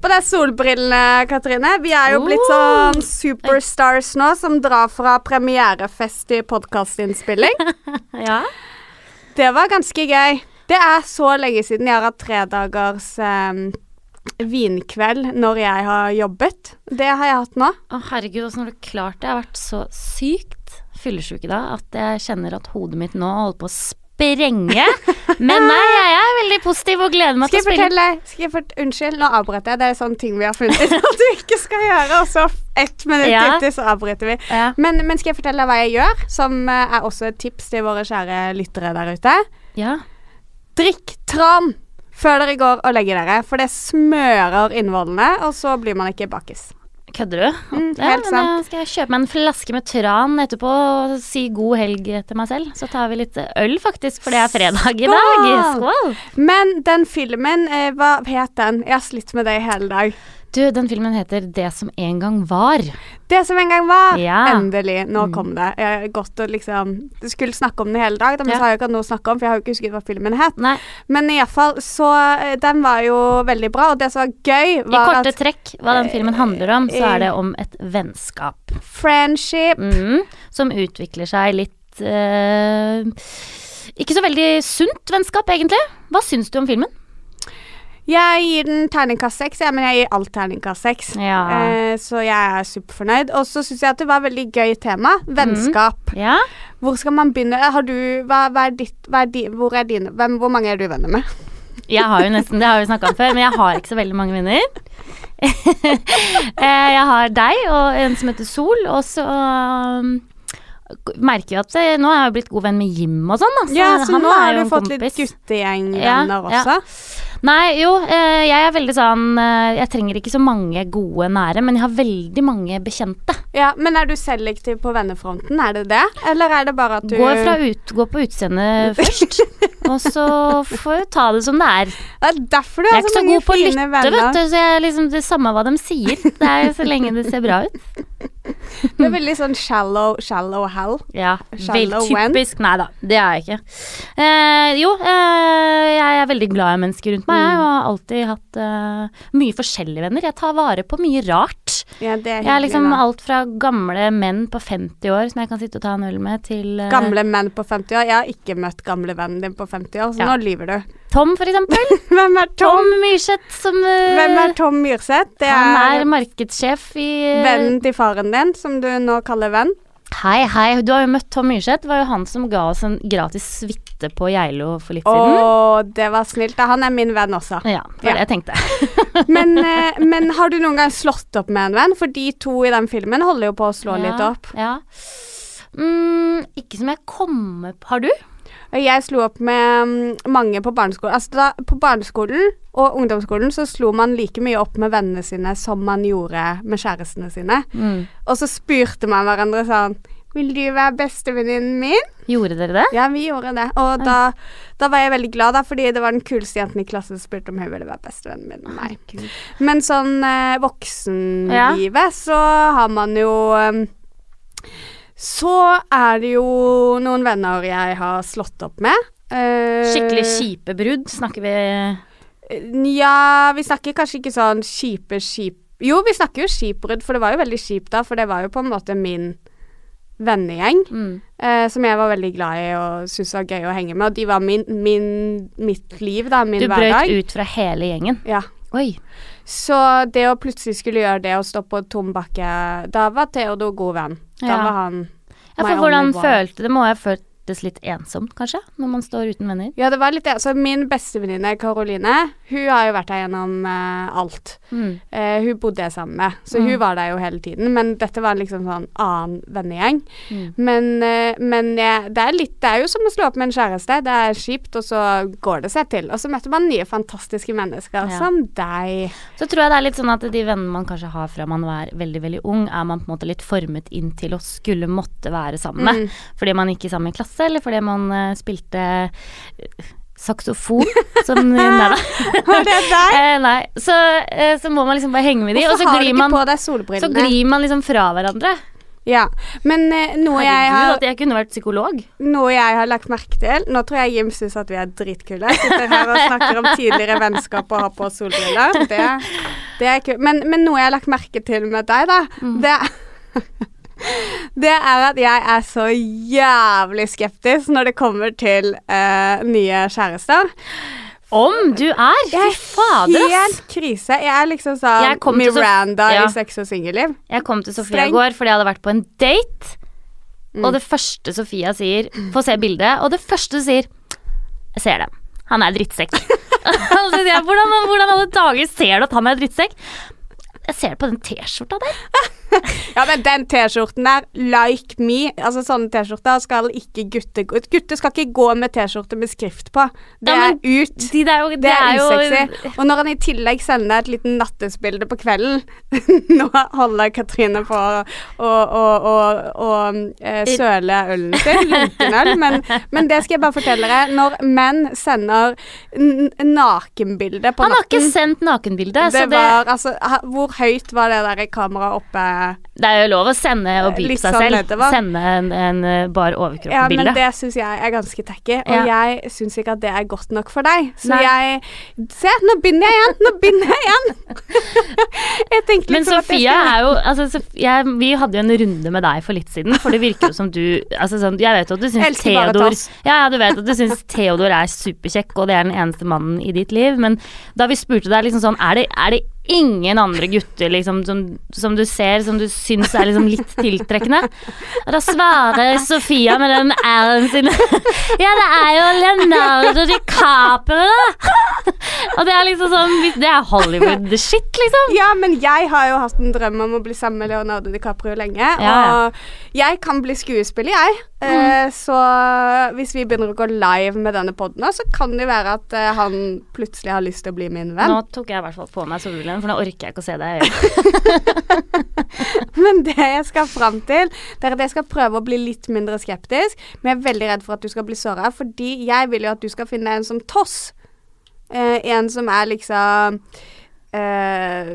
på deg solbrillene, Katrine. Vi er jo blitt sånn superstars nå som drar fra premierefest til podkastinnspilling. Ja. Det var ganske gøy. Det er så lenge siden jeg har hatt tredagers um, vinkveld når jeg har jobbet. Det har jeg hatt nå. Å herregud, åssen har du klart det? Jeg har vært så sykt fyllesyk i dag at jeg kjenner at hodet mitt nå holder på å sprenge. Men nei, jeg er veldig positiv og gleder meg Skal til å spille. fortelle skal jeg fortelle, Unnskyld, nå avbryter jeg. Det er sånne ting vi har funnet ut at du ikke skal gjøre, og så ett minutt Ja. etter så avbryter vi. Ja. Men, men skal jeg fortelle deg hva jeg gjør, som eh, er også et tips til våre kjære lyttere der ute? ja. Drikk tran før dere går og legger dere, for det smører innvollene, og så blir man ikke bakis. Kødder du? Mm, ja, men sant. skal jeg kjøpe meg en flaske med tran etterpå og si god helg til meg selv. Så tar vi litt øl, faktisk, for det er fredag i dag. Skål! Skål! Men den filmen, eh, hva het den? Jeg har slitt med det i hele dag. Du, den filmen heter Det som en gang var. Det som en gang var. Ja. Endelig. Nå Mm. kom det. Jeg godt å liksom Du skulle snakke om den hele dag, men Ja. så har jeg ikke noe å snakke om, for jeg har jo ikke husket hva filmen het. Nei, Men iallfall, så eh, Den var jo veldig bra, og det som var gøy, i korte at trekk, hva den filmen handler om, så er det om et vennskap. friendship Mm, som utvikler seg litt eh, Ikke så veldig sunt vennskap, egentlig. Hva syns du om filmen? Jeg gir den terningkast seks, ja, men jeg gir alt terningkast seks. Ja. Eh, så jeg er superfornøyd. Og så syns jeg at det var et veldig gøy tema. Vennskap. Ja. Hvor skal man begynne? Har du Hva, hva er ditt er di, Hvor er dine hvem, Hvor mange er du venner med? Jeg har jo nesten, det har vi snakka om før, men jeg har ikke så veldig mange venner. Eh, jeg har deg og en som heter Sol, og så um, merker jeg at eh, nå er jeg jo blitt god venn med Jim og sånn, da. Ja, så nå har du fått fått litt kompis. guttegjengvenner Ja, ja. Nei, jo, eh, jeg er veldig sånn eh, Jeg trenger ikke så mange gode nære, men jeg har veldig mange bekjente. Ja, Men er du selektiv på vennefronten, er det det? Eller er det bare at du Gå, fra ut, går på utseendet først, og så får du ta det som det er. Det er derfor du Jeg har er ikke så så mange god på å fine lytte, venner. vet du, så jeg liksom, det er samme hva de sier. Det er så lenge det ser bra ut. Du er veldig sånn shallow, shallow hell. Ja, Shallow typisk. Nei da, det er jeg ikke. Eh, jo, eh, jeg er veldig glad i mennesker rundt meg. Jeg har alltid hatt eh, mye forskjellige venner. Jeg tar vare på mye rart. Ja, det er Jeg er liksom da. alt fra gamle menn på 50 år som jeg kan sitte og ta en øl med, til eh, Gamle menn på 50 år. Jeg har ikke møtt gamle vennen din på 50 år, så Ja. nå lyver du. Tom, for eksempel. Hvem er Tom? Tom Myrseth som uh, Hvem er Tom Myrseth? Det Han er, er markedssjef i uh, vennen til faren din, som du nå kaller venn. Hei, hei, du har jo møtt Tom Myrseth. Det var jo han som ga oss en gratis suite på Geilo for litt Å, siden. det var snilt. Han er min venn også. Ja, det var Ja. det jeg tenkte. Men, uh, men har du noen gang slått opp med en venn? For de to i den filmen holder jo på å slå litt opp. Ja. Mm, ikke som jeg kommer på Har du? Jeg slo opp med mm, mange på barneskolen. Altså da, På barneskolen og ungdomsskolen så slo man like mye opp med vennene sine som man gjorde med kjærestene sine. Mm. Og så spurte man hverandre sånn Vil du være bestevenninnen min? Gjorde dere det? Ja, vi gjorde det. Og da, da var jeg veldig glad, da, fordi det var den kuleste jenten i klassen som spurte om hun ville være bestevennen min Nei. meg. Men sånn eh, voksenlivet, så har man jo eh, Så er det jo noen venner jeg har slått opp med. Uh, Skikkelig kjipe brudd, snakker vi Ja, vi snakker kanskje ikke sånn kjipe skip... Jo, vi snakker jo skipbrudd, for det var jo veldig kjipt da, for det var jo på en måte min vennegjeng. mm. Eh, som jeg var veldig glad i og syntes var gøy å henge med. Og de var min, min, mitt liv, da. Min hverdag. Du brøt hverdag. ut fra hele gjengen. Ja. Oi. Så det å plutselig skulle gjøre det og stå på tom bakke Da var Theodor god venn. Da Ja. var han Ja, for hvordan følte det? Må jeg ha føltes litt ensomt, kanskje? Når man står uten venner? Ja, det var litt det. Så min bestevenninne Karoline, hun har jo vært der gjennom uh, alt. Mm. Uh, hun bodde jeg sammen med, så Mm. hun var der jo hele tiden. Men dette var liksom sånn annen vennegjeng. Mm. Men, uh, men det er litt Det er jo som å slå opp med en kjæreste. Det er kjipt, og så går det seg til. Og så møter man nye fantastiske mennesker Ja. som deg. Så tror jeg det er litt sånn at de vennene man kanskje har fra man var veldig, veldig ung, er man på en måte litt formet inn til å skulle måtte være sammen med. Mm. Fordi man ikke er sammen i samme klasse, eller fordi man eh, spilte eh, saksofon, som Nei da. Var det deg? Eh, nei. Så, eh, så må man liksom bare henge med de, og så Hvorfor glir man, så glir man liksom fra hverandre. Ja, men eh, noe, jeg har, at jeg kunne vært psykolog. noe jeg har lagt merke til Nå tror jeg Jim syns at vi er dritkule. Sitter her og snakker om tidligere vennskap og har på solbriller. Det Det er kult. Men, men, noe jeg har lagt merke til med deg, da, mm. det det er at jeg er så jævlig skeptisk når det kommer til uh, nye kjærester. Om du er! Fy fader, ass. Helt krise. Jeg er liksom sånn Miranda ja. i Sex og singelliv. Jeg kom til Sofia i går fordi jeg hadde vært på en date. Mm. Og det første Sofia sier Få se bildet. Og det første du sier Jeg ser det. Han er drittsekk. hvordan, hvordan alle dager ser du at han er drittsekk? Jeg ser det på den T-skjorta der. ja, men den T-skjorten der, like me Altså sånne T-skjorter skal ikke gutter gå Gutter skal ikke gå med T-skjorte med skrift på. Det ja, er ut. De jo, det, er, er usexy. Og når han i tillegg sender et liten nattesbilde på kvelden Nå holder Katrine på å, eh, søle ølen sin, lunkenøl, men, men, det skal jeg bare fortelle dere. Når menn sender nakenbilde på natten Han har ikke sendt nakenbilde. Det var, altså, hvor høyt var det der kameraet oppe? are Det er jo lov å sende og beepe seg sånn selv. Sende en, en eh, bar overkropp-bilde. Ja, men det syns jeg er ganske tacky, og ja. jeg syns ikke at det er godt nok for deg. Så Nei. jeg Se, nå binder jeg igjen! Nå binder jeg igjen! jeg tenker Men Sofia er jo altså, Sofia, Vi hadde jo en runde med deg for litt siden, for det virker jo som du altså, sånn, Jeg vet jo at du syns Theodor ja, du vet at du syns Theodor er superkjekk, og det er den eneste mannen i ditt liv, men da vi spurte deg liksom sånn Er det, er det ingen andre gutter liksom, som, som, du ser som du syns er liksom litt tiltrekkende. Og da svarer Sofia med den æren sin Ja, det er jo Leonardo DiCaprio, da! Og det er liksom sånn Det er Hollywood-shit, liksom. Ja, men jeg har jo hatt en drøm om å bli sammen med Leonardo DiCaprio lenge, ja, og jeg kan bli skuespiller, jeg. Mm. Uh, så hvis vi begynner å gå live med denne poden, så kan det være at uh, han plutselig har lyst til å bli min venn. Nå tok jeg i hvert fall på meg solbrillene for nå orker jeg ikke å se deg men det jeg skal fram til, det er at jeg skal prøve å bli litt mindre skeptisk, men jeg er veldig redd for at du skal bli såra, fordi jeg vil jo at du skal finne en som Toss. Eh, en som er liksom uh,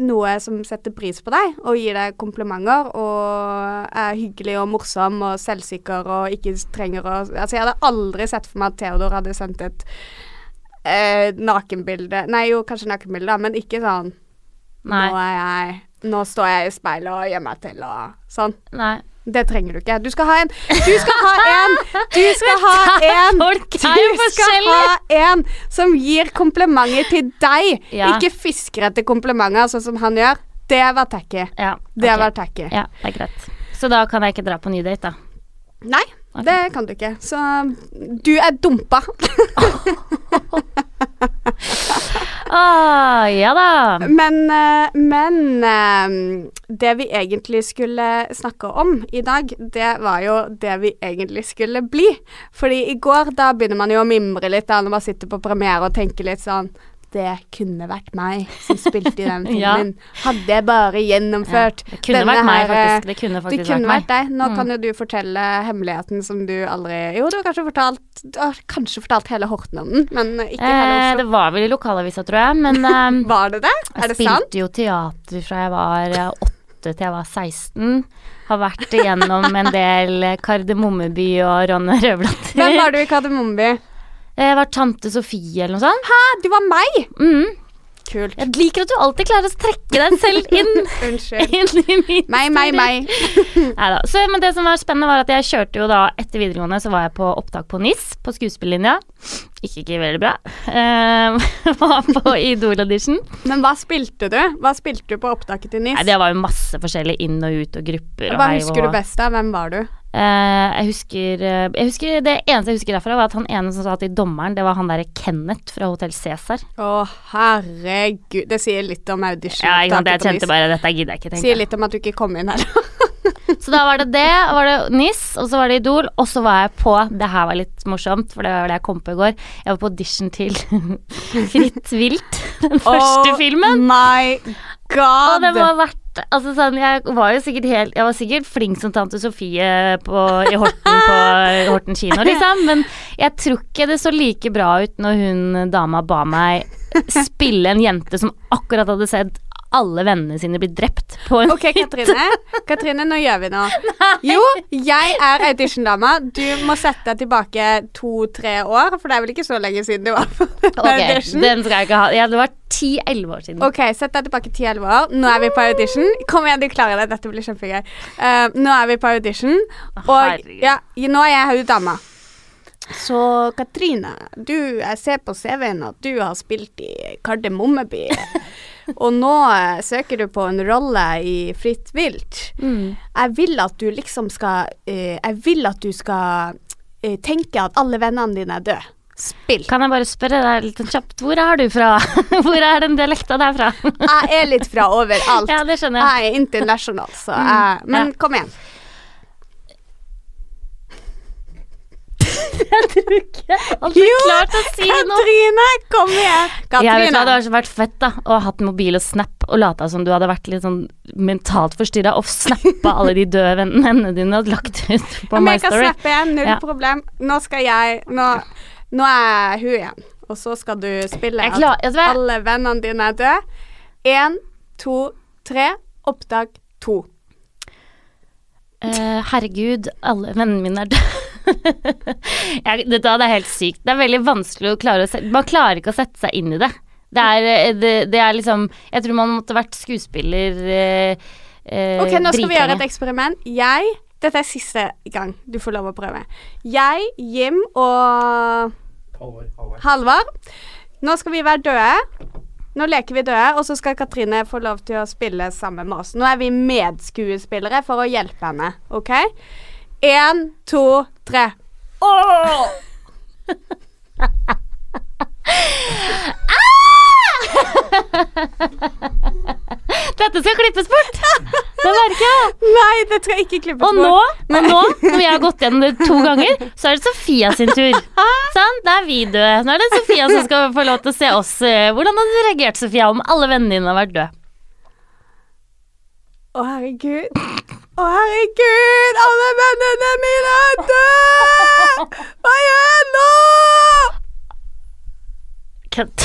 noe som setter pris på deg og gir deg komplimenter og er hyggelig og morsom og selvsikker og ikke trenger å Altså, jeg hadde aldri sett for meg at Theodor hadde sendt et eh, nakenbilde Nei, jo, kanskje nakenbilde, men ikke sånn Nei. Nå er jeg Nå står jeg i speilet og gjør meg til og sånn. Nei. Det trenger du ikke. Du skal ha en Du skal ha en Du skal ha en Du skal ha en som gir komplimenter til deg. Ja. Ikke fisker etter komplimenter, sånn som han gjør. Det var tacky. Ja, okay. Det var tacky. Ja, det er greit. Så da kan jeg ikke dra på ny date, da? Nei, okay. det kan du ikke. Så du er dumpa. ah, ja da. Men, eh, men eh, det vi egentlig skulle snakke om i dag, det var jo det vi egentlig skulle bli. Fordi i går, da begynner man jo å mimre litt da når man sitter på premiere og tenker litt sånn det kunne vært meg som spilte i den filmen. ja. Hadde jeg bare gjennomført ja. Det kunne vært meg, faktisk. Det kunne faktisk det kunne vært, vært deg. Nå mm. kan jo du fortelle hemmeligheten som du aldri Jo, du har kanskje fortalt har kanskje fortalt hele Horten om den, men ikke hele eh, det var vel i lokalavisa, tror jeg, men um, Var det det? Er det sant? Jeg spilte jo teater fra jeg var eh, åtte til jeg var 16 har vært igjennom en del Kardemommeby og Ronny Rødblatter. Hvem var du i Kardemommeby? Jeg var tante Sofie eller noe sånt. Hæ, du var meg? Mm. Kult. Jeg liker at du alltid klarer å trekke deg selv inn. Unnskyld. inn i meg, meg, meg. Neida. Så, men det som var spennende, var at jeg kjørte jo da etter videregående, så var jeg på opptak på NIS, på skuespillerlinja. Ikke, ikke veldig bra. Uh, var på Idol-audition. Men hva spilte du? Hva spilte du på opptaket til NIS? Nei, det var jo masse forskjellig inn og ut og grupper. Hva husker og... du best av? Hvem var du? Uh, jeg, husker, uh, jeg husker Det eneste jeg husker derfra, var at han ene som sa til dommeren, det var han derre Kenneth fra Hotell Cæsar. Å, herregud. Det sier litt om audition. Ja, ikke sant. Jeg kjente bare dette gidder jeg ikke tenke. Sier litt om at du ikke kom inn her. så da var det det, og var det NIS, og så var det Idol, og så var jeg på Det her var litt morsomt, for det var det jeg kom på i går. Jeg var på audition til Fritt vilt, den første oh filmen. My God. Og det må ha vært Altså sånn, jeg var jo sikkert helt Jeg var sikkert flink som tante Sofie på, i Horten på Horten kino, liksom, men jeg tror ikke det så like bra ut når hun dama ba meg spille en jente som akkurat hadde sett alle vennene sine blir drept på en Ok, Katrine. Katrine, nå gjør vi noe. Jo, jeg er audition-dama. Du må sette deg tilbake to-tre år, for det er vel ikke så lenge siden du var på audition? den skal jeg ikke ha. Ja, det var ti-elleve år siden. Ok, sett deg tilbake ti-elleve år. Nå er vi på audition. Kom igjen, du klarer det. Dette blir kjempegøy. Uh, nå er vi på audition, og ja, nå er jeg dama. Så Katrine, du, jeg ser på CV-en at du har spilt i Kardemommeby. og nå eh, søker du på en rolle i Fritt vilt. Mm. Jeg vil at du liksom skal eh, Jeg vil at du skal eh, tenke at alle vennene dine er døde. Spill. Kan jeg bare spørre deg litt kjapt, hvor er du fra? hvor er den dialekta der fra? jeg er litt fra overalt. Ja, det skjønner jeg. Jeg er internasjonal, så mm. jeg Men ja. kom igjen. Jeg tror ikke han fikk klart å si Katrine, noe. Katrine, kom igjen. Katrine. Jeg vet hva, Det hadde vært fett da å ha hatt mobil og snap og lata som du hadde vært litt sånn mentalt forstyrra og snappa alle de døde vennene dine og lagt ut på ja, My Story. Jeg kan snappe igjen, null ja. problem. Nå skal jeg Nå, nå er hun igjen, og så skal du spille at alle vennene dine er døde. Én, to, tre. Oppdag to. Uh, herregud, alle vennene mine er døde. jeg, det, det er helt sykt. Det er veldig vanskelig å klare å se Man klarer ikke å sette seg inn i det. Det er, eh, det, det er liksom Jeg tror man måtte vært skuespiller eh, eh, Ok, nå skal vi gjøre et eksperiment. Jeg Dette er siste gang du får lov å prøve. Jeg, Jim og Halvard. Nå skal vi være døde. Nå leker vi døde, og så skal Katrine få lov til å spille sammen med oss. Nå er vi medskuespillere for å hjelpe henne, OK? Én, to, tre. Åh! Dette skal klippes bort! Det merker jeg. Nei, det skal ikke klippes og bort. Og nå, når vi har gått gjennom det to ganger, så er det Sofia sin tur. Sånn, da er vi døde. Nå er det Sofia som skal få lov til å se oss. Hvordan hadde du reagert, Sofia, om alle vennene dine hadde vært døde? Å, herregud. Å, herregud, alle vennene mine er døde! Hva gjør jeg nå? Kødd.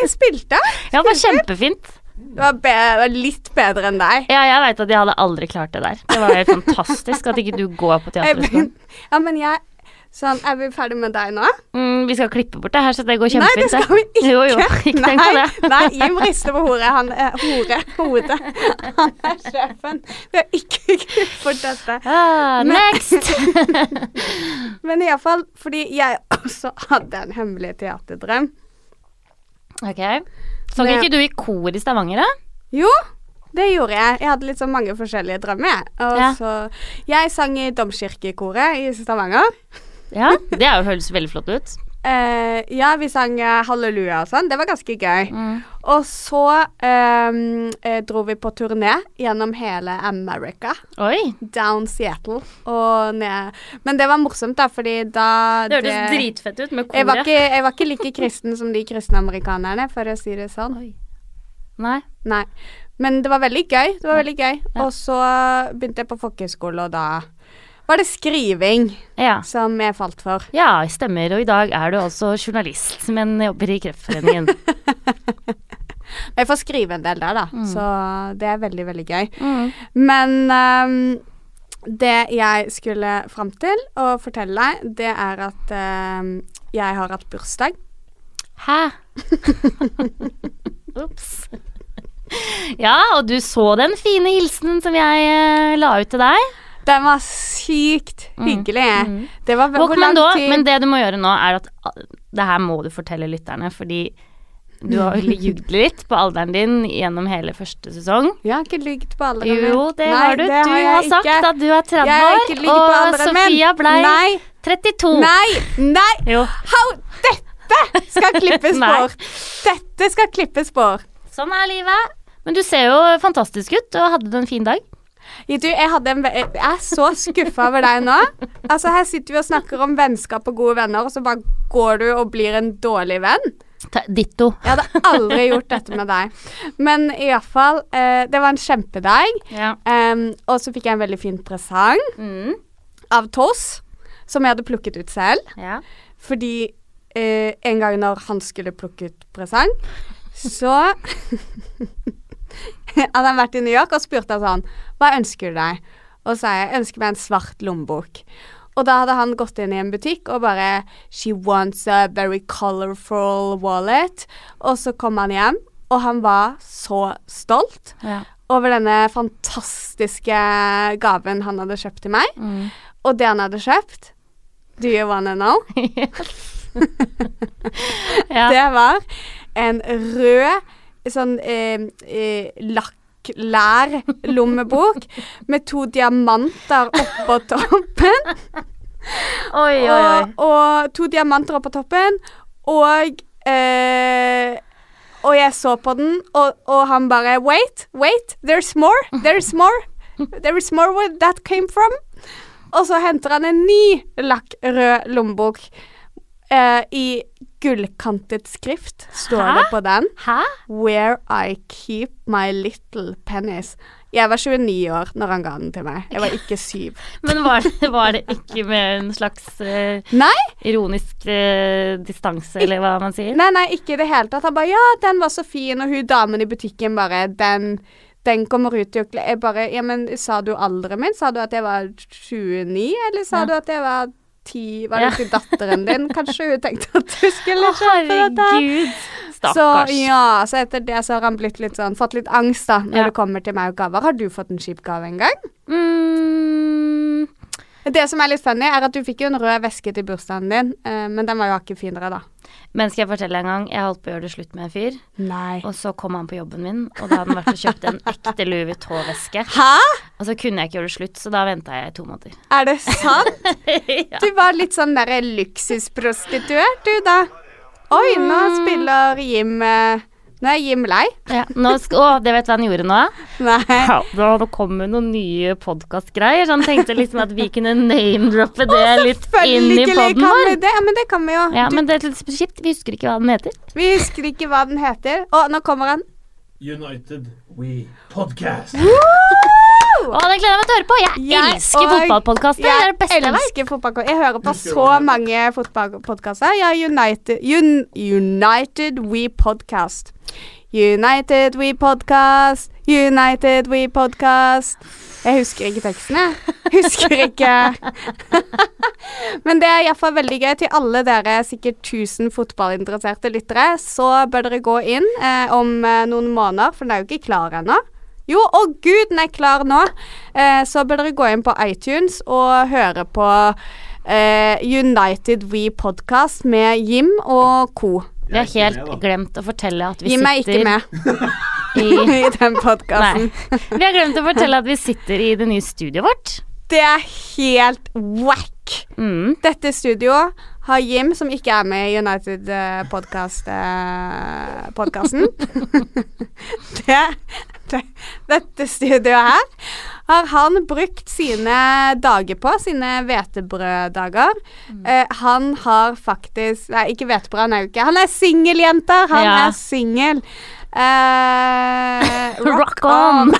jeg spilte. Ja, det var kjempefint. Det var, det var, litt bedre enn deg. Ja, jeg veit at jeg hadde aldri klart det der. Det var helt fantastisk at ikke du går på teaterskolen. Ja, men jeg Sånn, er vi ferdig med deg nå? Mm, vi skal klippe bort det her, så det går kjempefint. Nei, det skal vi ikke. Jo, jo, ikke nei, det. nei, Jim rister på hodet. Han er hore, hodet. Han er sjefen. Vi har ikke klippet bort dette. Ah, men, next! men iallfall fordi jeg også hadde en hemmelig teaterdrøm. Ok. Sang ikke du i kor i Stavanger, da? Jo, det gjorde jeg. Jeg hadde litt sånn mange forskjellige drømmer. Og ja. så Jeg sang i domkirkekoret i Stavanger. Ja, det høres veldig flott ut. Uh, ja, vi sang uh, halleluja og sånn. Det var ganske gøy. Mm. Og så um, dro vi på turné gjennom hele America. Oi. Down Seattle og ned Men det var morsomt, da, fordi da Det hørtes dritfett ut med koret. Jeg jeg var ikke like kristen som de kristne amerikanerne, for å si det sånn. Oi. Nei. Nei. Men det var veldig gøy. Det var veldig gøy. Ja. Og så begynte jeg på folkehøyskole, og da var det skriving ja. som jeg falt for. Ja, stemmer. Og i dag er du altså journalist, men jobber i Kreftforeningen. jeg får skrive en del der, da. Mm. Så det er veldig, veldig gøy. Mm. Men um, det jeg skulle fram til å fortelle deg, det er at um, jeg har hatt bursdag. Hæ? Ops. Ja, og du så den fine hilsenen som jeg uh, la ut til deg. Den var sykt mm. hyggelig. Mm. Mm. Det var hvor lang tid Men det du må gjøre nå, er at Det her må du fortelle lytterne, fordi du har ljugd litt på alderen din gjennom hele første sesong. Jeg har ikke lyvd på alderen min. Jo, det Nei, har du. Det du har, har ikke. at du er 30 år, og Sofia blei 32. Nei! Nei! Jo. How? Dette skal klippes bort! Dette skal klippes bort. Sånn er livet. Men du ser jo fantastisk ut og hadde du en fin dag. Du, jeg, er så skuffa over deg nå. Altså, Her sitter vi og snakker om vennskap og gode venner, og så bare går du og blir en dårlig venn. Ditto. Jeg hadde aldri gjort dette med deg. Men iallfall, eh, det var en kjempedag. Ja. Um, og så fikk jeg en veldig fin presang mm. av Toss, som jeg hadde plukket ut selv. Ja. Fordi eh, en gang når han skulle plukke ut presang, Så hadde han vært i New York og spurte sånn Hva ønsker du deg? Og sa jeg ønsker meg en svart lommebok. Og da hadde han gått inn i en butikk og bare She wants a very colorful wallet. Og så kom han hjem, og han var så stolt ja. over denne fantastiske gaven han hadde kjøpt til meg. Mm. Og det han hadde kjøpt Do you wanna know? ja. Det var en rød sånn eh, eh, lakklær lommebok med to diamanter oppå toppen. Oi, oi, oi. Og, og, to diamanter oppå toppen, og eh, Og jeg så på den, og, og han bare Wait, wait, there's more, there's more. There is more where that came from. Og så henter han en ny lakkrød lommebok eh, i gullkantet skrift, står Hæ? det på den. Hæ? Where I keep my little pennies. Jeg var 29 år når han ga den til meg. Jeg var ikke syv. Men var det, var det ikke med en slags uh, ironisk uh, distanse, eller hva man sier? Nei, nei, ikke i det hele tatt. Han bare 'ja, den var så fin', og hun damen i butikken bare 'den' den kommer ut i Jeg bare Ja, men sa du alderen min? Sa du at jeg var 29, eller sa ja. du at jeg var 10? Var det ja. til datteren din? Kanskje hun tenkte at du skulle kjøpe dette? Herregud. Stakkars. Så ja, så etter det så har han blitt litt sånn Fått litt angst, da, når ja. det kommer til meg og gaver. Har du fått en kjip gave en gang? Mm. Det som er litt funny, er at du fikk jo en rød veske til bursdagen din, uh, men den var jo hakket finere, da. Men skal jeg fortelle en gang, jeg holdt på å gjøre det slutt med en fyr. Nei. Og så kom han på jobben min, og da hadde han vært og kjøpt en ekte Louis Vuitton-veske. Hæ? Og så kunne jeg ikke gjøre det slutt, så da venta jeg i to måneder. Er det sant? ja. Du var litt sånn derre luksusprostituert, du da. Oi, nå mm. spiller Jim uh, nå er Jim lei. Ja, å, det vet du hva han gjorde nå? Nei. Ja, nå kom det noen nye podkastgreier, så han tenkte liksom at vi kunne name-droppe det å, litt inn i poden vår. Ja, men det kan vi jo. Ja, men det er litt kjipt. Vi husker ikke hva den heter. Vi husker ikke hva den heter. Å, nå kommer han. United We Podcast. Å, den gleder jeg meg til å høre på. Jeg, jeg elsker fotballpodkaster. Det er det beste jeg vet. Jeg hører på så mange fotballpodkaster. Ja, United, Un, United We Podcast. United We Podcast, United We Podcast. Jeg husker ikke teksten, jeg. Husker ikke. Men det er iallfall veldig gøy. Til alle dere sikkert 1000 fotballinteresserte lyttere, så bør dere gå inn eh, om eh, noen måneder, for den er jo ikke klar ennå. Jo, å oh gud, den er klar nå! Eh, så bør dere gå inn på iTunes og høre på eh, United We Podcast med Jim og co. Vi har helt glemt å fortelle at vi sitter Jim er ikke med i, i den podkasten. Vi har glemt å fortelle at vi sitter i det nye studioet vårt. Det er helt wack. Mm. Dette studioet har Jim, som ikke er med i United-podkasten. Podcast-podkasten det, det, Dette studioet her har han brukt sine dager på, sine hvetebrøddager. Mm. Eh, han har faktisk Nei, ikke hvetebrød, han er jo ikke Han er singeljenter! Han ja. er singel. Uh, rock, rock, on!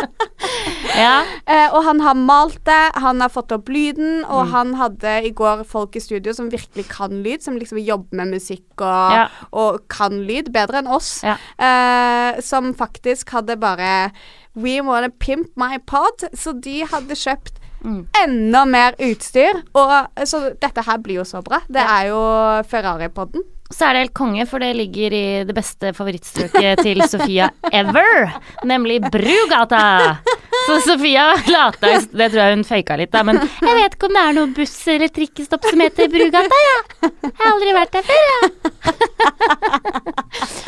ja. eh, og han har malt det, han har fått opp lyden, og mm. han hadde i går folk i studio som virkelig kan lyd, som liksom jobber med musikk og, ja. og kan lyd bedre enn oss. Ja. eh, som faktisk hadde bare We wanna pimp my pod. Så de hadde kjøpt mm. enda mer utstyr. Og så dette her blir jo så bra. Det er jo Ferrari-podden. Så er det helt konge, for det ligger i det beste favorittstrøket til Sofia ever, nemlig Brugata. Så Sofia lata Det tror jeg hun faka litt, da, men jeg vet ikke om det er noe buss- eller trikkestopp som heter Brugata, ja. Jeg har aldri vært der før, ja.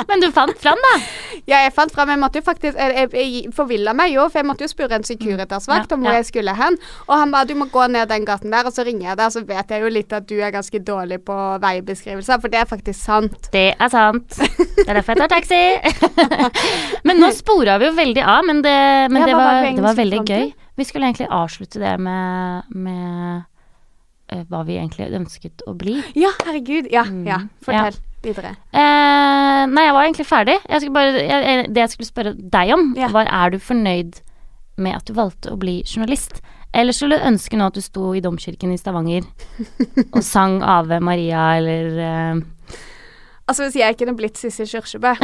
Men du fant fram, da? Ja, jeg fant fram. Jeg måtte jo faktisk Jeg, jeg forvilla meg jo, for jeg måtte jo spørre en Securitas-vakt om hvor ja. jeg skulle hen. Og han ba du må gå ned den gaten der, og så ringer jeg deg, så vet jeg jo litt at du er ganske dårlig på veibeskrivelser, for det er faktisk sant. Det er sant. Det er derfor jeg tar taxi. men nå spora vi jo veldig av, men det, men ja, det var, det var veldig gøy. Vi skulle egentlig avslutte det med, med uh, hva vi egentlig ønsket å bli. Ja, herregud. Ja, mm. ja. Fortell ja. videre. Uh, nei, jeg var egentlig ferdig. Jeg bare, jeg, det jeg skulle spørre deg om, ja. var er du fornøyd med at du valgte å bli journalist? Eller skulle du ønske nå at du sto i domkirken i Stavanger og sang Ave Maria eller uh, Altså hvis jeg kunne blitt Sissy Kyrkjebø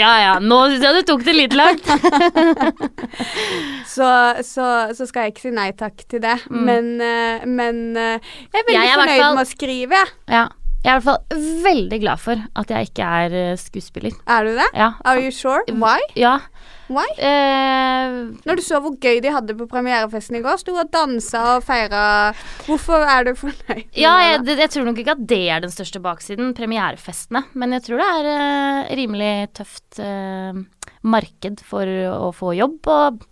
Ja ja, nå syns jeg du tok det litt langt. så, så, så, skal jeg ikke si nei takk til det. Mm. Men, uh, men uh, jeg er veldig jeg er fornøyd fall, med å skrive, jeg. Ja. Jeg er i hvert fall veldig glad for at jeg ikke er uh, skuespiller. Er du det? Ja. Are you sure? Why? Ja. Why? Uh, Når du så hvor gøy de hadde på premierefesten i går, sto og dansa og feira. Hvorfor er du fornøyd? Ja, jeg, jeg, tror nok ikke at det er den største baksiden, premierefestene. Men jeg tror det er uh, rimelig tøft. Eh, marked for å få jobb og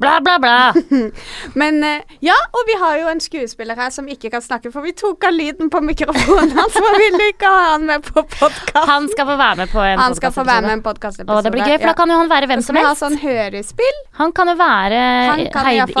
bla, bla, bla. Men eh, ja, og vi har jo en skuespiller her som ikke kan snakke, for vi tok av lyden på mikrofonen hans, for vi ville ikke ha han med på podkast. Han skal få være med på en podkastepisode. Og det blir gøy, for da kan jo han være hvem som helst. Sånn. Han kan jo være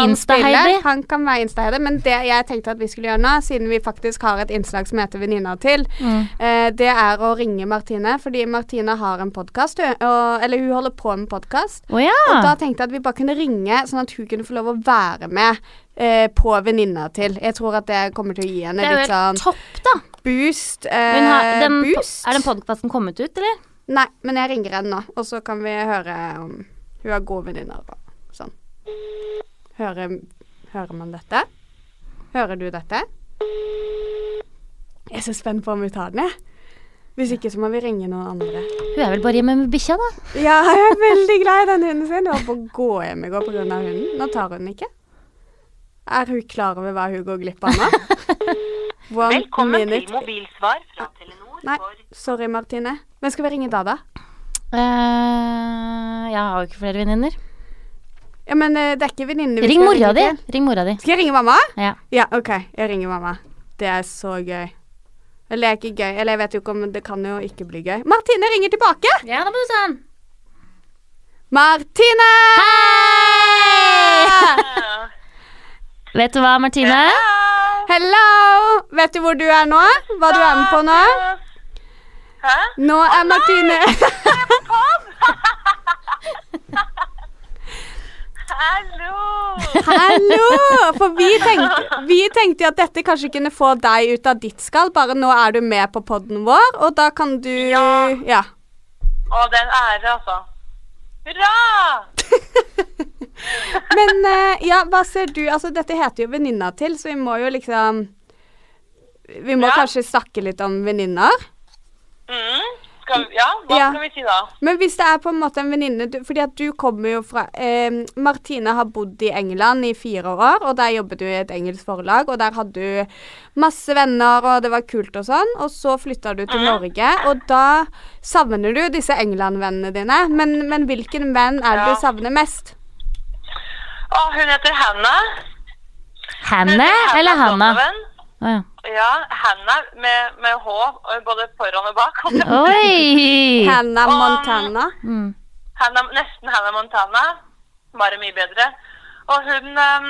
Insta-Heidi. Han kan være Insta-Heidi, men det jeg tenkte at vi skulle gjøre nå, siden vi faktisk har et innslag som heter Venninna til, mm. eh, det er å ringe Martine, fordi Martine har en podkast, eller hun holder på med podkast. Oh, ja. Og da tenkte jeg at vi bare kunne ringe, sånn at hun kunne få lov å være med eh, på Venninna til. Jeg tror at det kommer til å gi henne litt sånn topp, da. boost. Eh, har, den, boost. Er den podkasten kommet ut, eller? Nei, men jeg ringer henne nå, og så kan vi høre om hun har gode venninner sånn. Hører, hører man dette? Hører du dette? Jeg er så spent på om hun tar den, jeg. Hvis ikke så må vi ringe noen andre. Hun er vel bare hjemme med bikkja, da? Ja, jeg er veldig glad i den hunden sin. Hun holdt på å gå hjem i går pga. hunden. Nå tar hun den ikke. Er hun klar over hva hun går glipp av nå? Velkommen minute. til mobilsvar fra Telenor Nei, sorry Martine. Hvem skal vi ringe da, da? Uh, jeg har jo ikke flere venninner. Ja, men uh, det er ikke venninner Ring mora di. Ring mora di. Skal jeg ringe mamma? Ja. ja. OK. Jeg ringer mamma. Det er så gøy. Eller er ikke gøy. Eller jeg vet jo ikke om det kan jo ikke bli gøy. Martine ringer tilbake! Ja, da må du sånn. Martine! Hei! vet du hva, Martine? Hello! Vet du hvor du er nå? Hva du er med på nå? Hæ? Nå er Martine Hallo! Hallo! For vi tenkte, vi tenkte at dette kanskje kunne få deg ut av ditt skall, bare nå er du med på poden vår, og da kan du Ja. ja. Å, det er en ære, altså. Hurra! Men uh, ja, hva ser du Altså, dette heter jo Venninna til, så vi må jo liksom Vi må ja. kanskje snakke litt om venninner? Mm. Skal, ja, hva ja. skal vi si da? Men hvis det er på en måte en venninne Fordi at du kommer jo fra eh, Martine har bodd i England i fire år, og der jobbet du i et engelsk forlag, og der hadde du masse venner, og det var kult og sånn, og så flytta du til mm. Norge, og da savner du disse England-vennene dine. Men, men, hvilken venn er det ja. du savner mest? Å, hun heter Hannah. Hanne eller Hannah? Oh, ja. ja. Hannah med, med H både foran og bak. Oi! Hannah Montana. Mm. Hannah, nesten Hannah Montana. Bare mye bedre. Og hun um,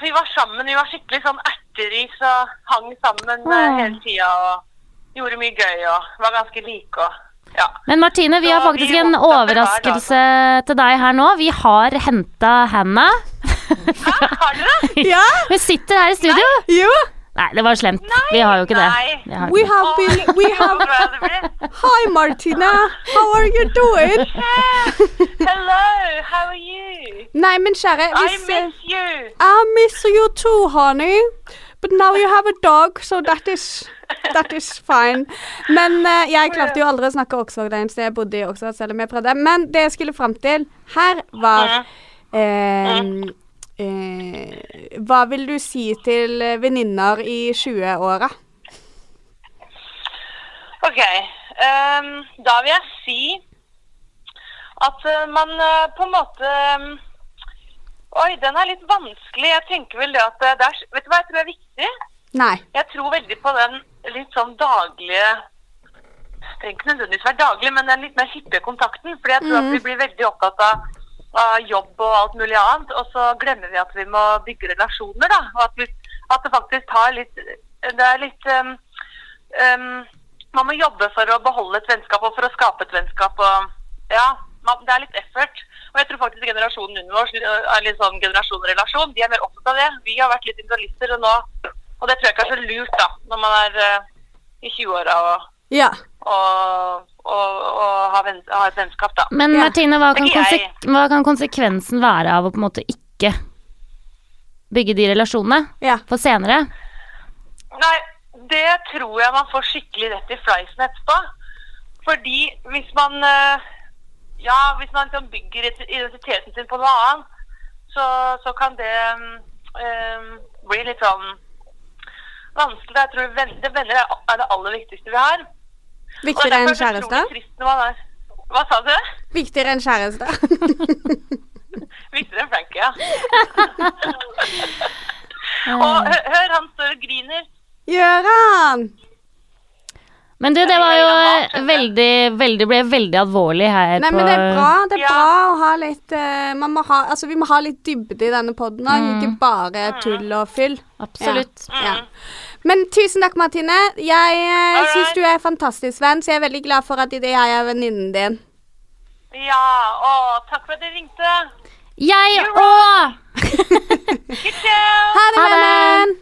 Vi var sammen. Vi var skikkelig sånn erteris og hang sammen oh. hele tida og gjorde mye gøy og var ganske like og ja. Men Martine, vi så har faktisk vi en overraskelse til deg her nå. Vi har henta Hannah. Hæ, har dere? ja. Hun sitter her i studio. Nei. Jo. Nei, det var slemt. Nei, vi har jo ikke det. Har we have been we have Hi Martina, how are you doing? Hello, how are you? Nei, men kjære hvis, I miss you. I miss you too, honey. But now you have a dog, so that is That is fine. Men uh, jeg klarte jo aldri å snakke Oxford det eneste jeg bodde i Oxford, selv om jeg prøvde. Men det jeg skulle fram til her, var eh, Eh, hva vil du si til venninner i 20-åra? OK. Um, da vil jeg si at uh, man uh, på en måte um, Oi, den er litt vanskelig. Jeg tenker vel det at det er Vet du hva jeg tror er viktig? Nei. Jeg tror veldig på den litt sånn daglige Det trenger ikke nødvendigvis være daglig, men den litt mer hyppige kontakten. Fordi jeg tror mm. at vi blir veldig opptatt av av jobb og alt mulig annet. Og så glemmer vi at vi må bygge relasjoner, da. Og at, vi, at det faktisk tar litt Det er litt um, um, Man må jobbe for å beholde et vennskap og for å skape et vennskap. og ja, man, Det er litt effort. Og jeg tror faktisk generasjonen under oss er litt sånn generasjon-relasjon. De er mer opptatt av det. Vi har vært litt individualister, og nå Og det tror jeg ikke er så lurt, da, når man er uh, i 20-åra og, ja. og, og, og ha, venn, ha, et vennskap, da. Men Martine, hva kan, hva kan, konsekvensen være av å på en måte ikke bygge de relasjonene ja. for senere? Nei, det tror jeg man får skikkelig rett i fleisen etterpå. Fordi hvis man eh, Ja, hvis man liksom bygger identiteten sin på noe annet, så, så kan det um, bli litt sånn vanskelig. Jeg tror venner, venner er det aller viktigste vi har. Viktigere enn kjæreste? Hva sa du? Viktigere enn kjæreste. Viktigere enn Frankie, ja. og hør, hør, han står og griner. Gjør han? Men du, det var jo veldig, veldig ble veldig alvorlig her Nei, på men det er bra. Det er ja. bra å ha litt uh, må ha, Altså, vi må ha litt dybde i denne poden mm. ikke bare mm. tull og fyll. Absolutt. Ja. Ja. Men tusen takk, Martine. Jeg eh, syns du er fantastisk venn, så jeg er veldig glad for at jeg er venninnen din. Ja, å, takk for at du ringte. Jeg òg! ha det, vennen.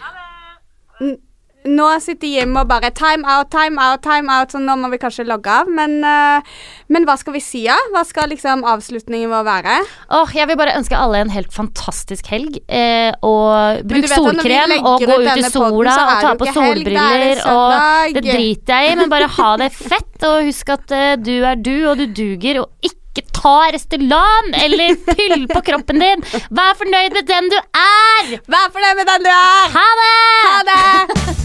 Ha det nå sitter Jim og bare time out, time out, time out, så nå må vi kanskje logge av. Men, uh, men hva skal vi si, da? Ja? Hva skal liksom avslutningen vår være? Åh, oh, Jeg vil bare ønske alle en helt fantastisk helg. Eh, og bruk solkrem og gå ut i sola podden, og ta på solbriller. Helg, det og det driter jeg i, men bare ha det fett. Og husk at uh, du er du, og du duger, og ikke ta Restylan eller fyll på kroppen din. Vær fornøyd med den du er. Vær fornøyd med den du er. Ha det!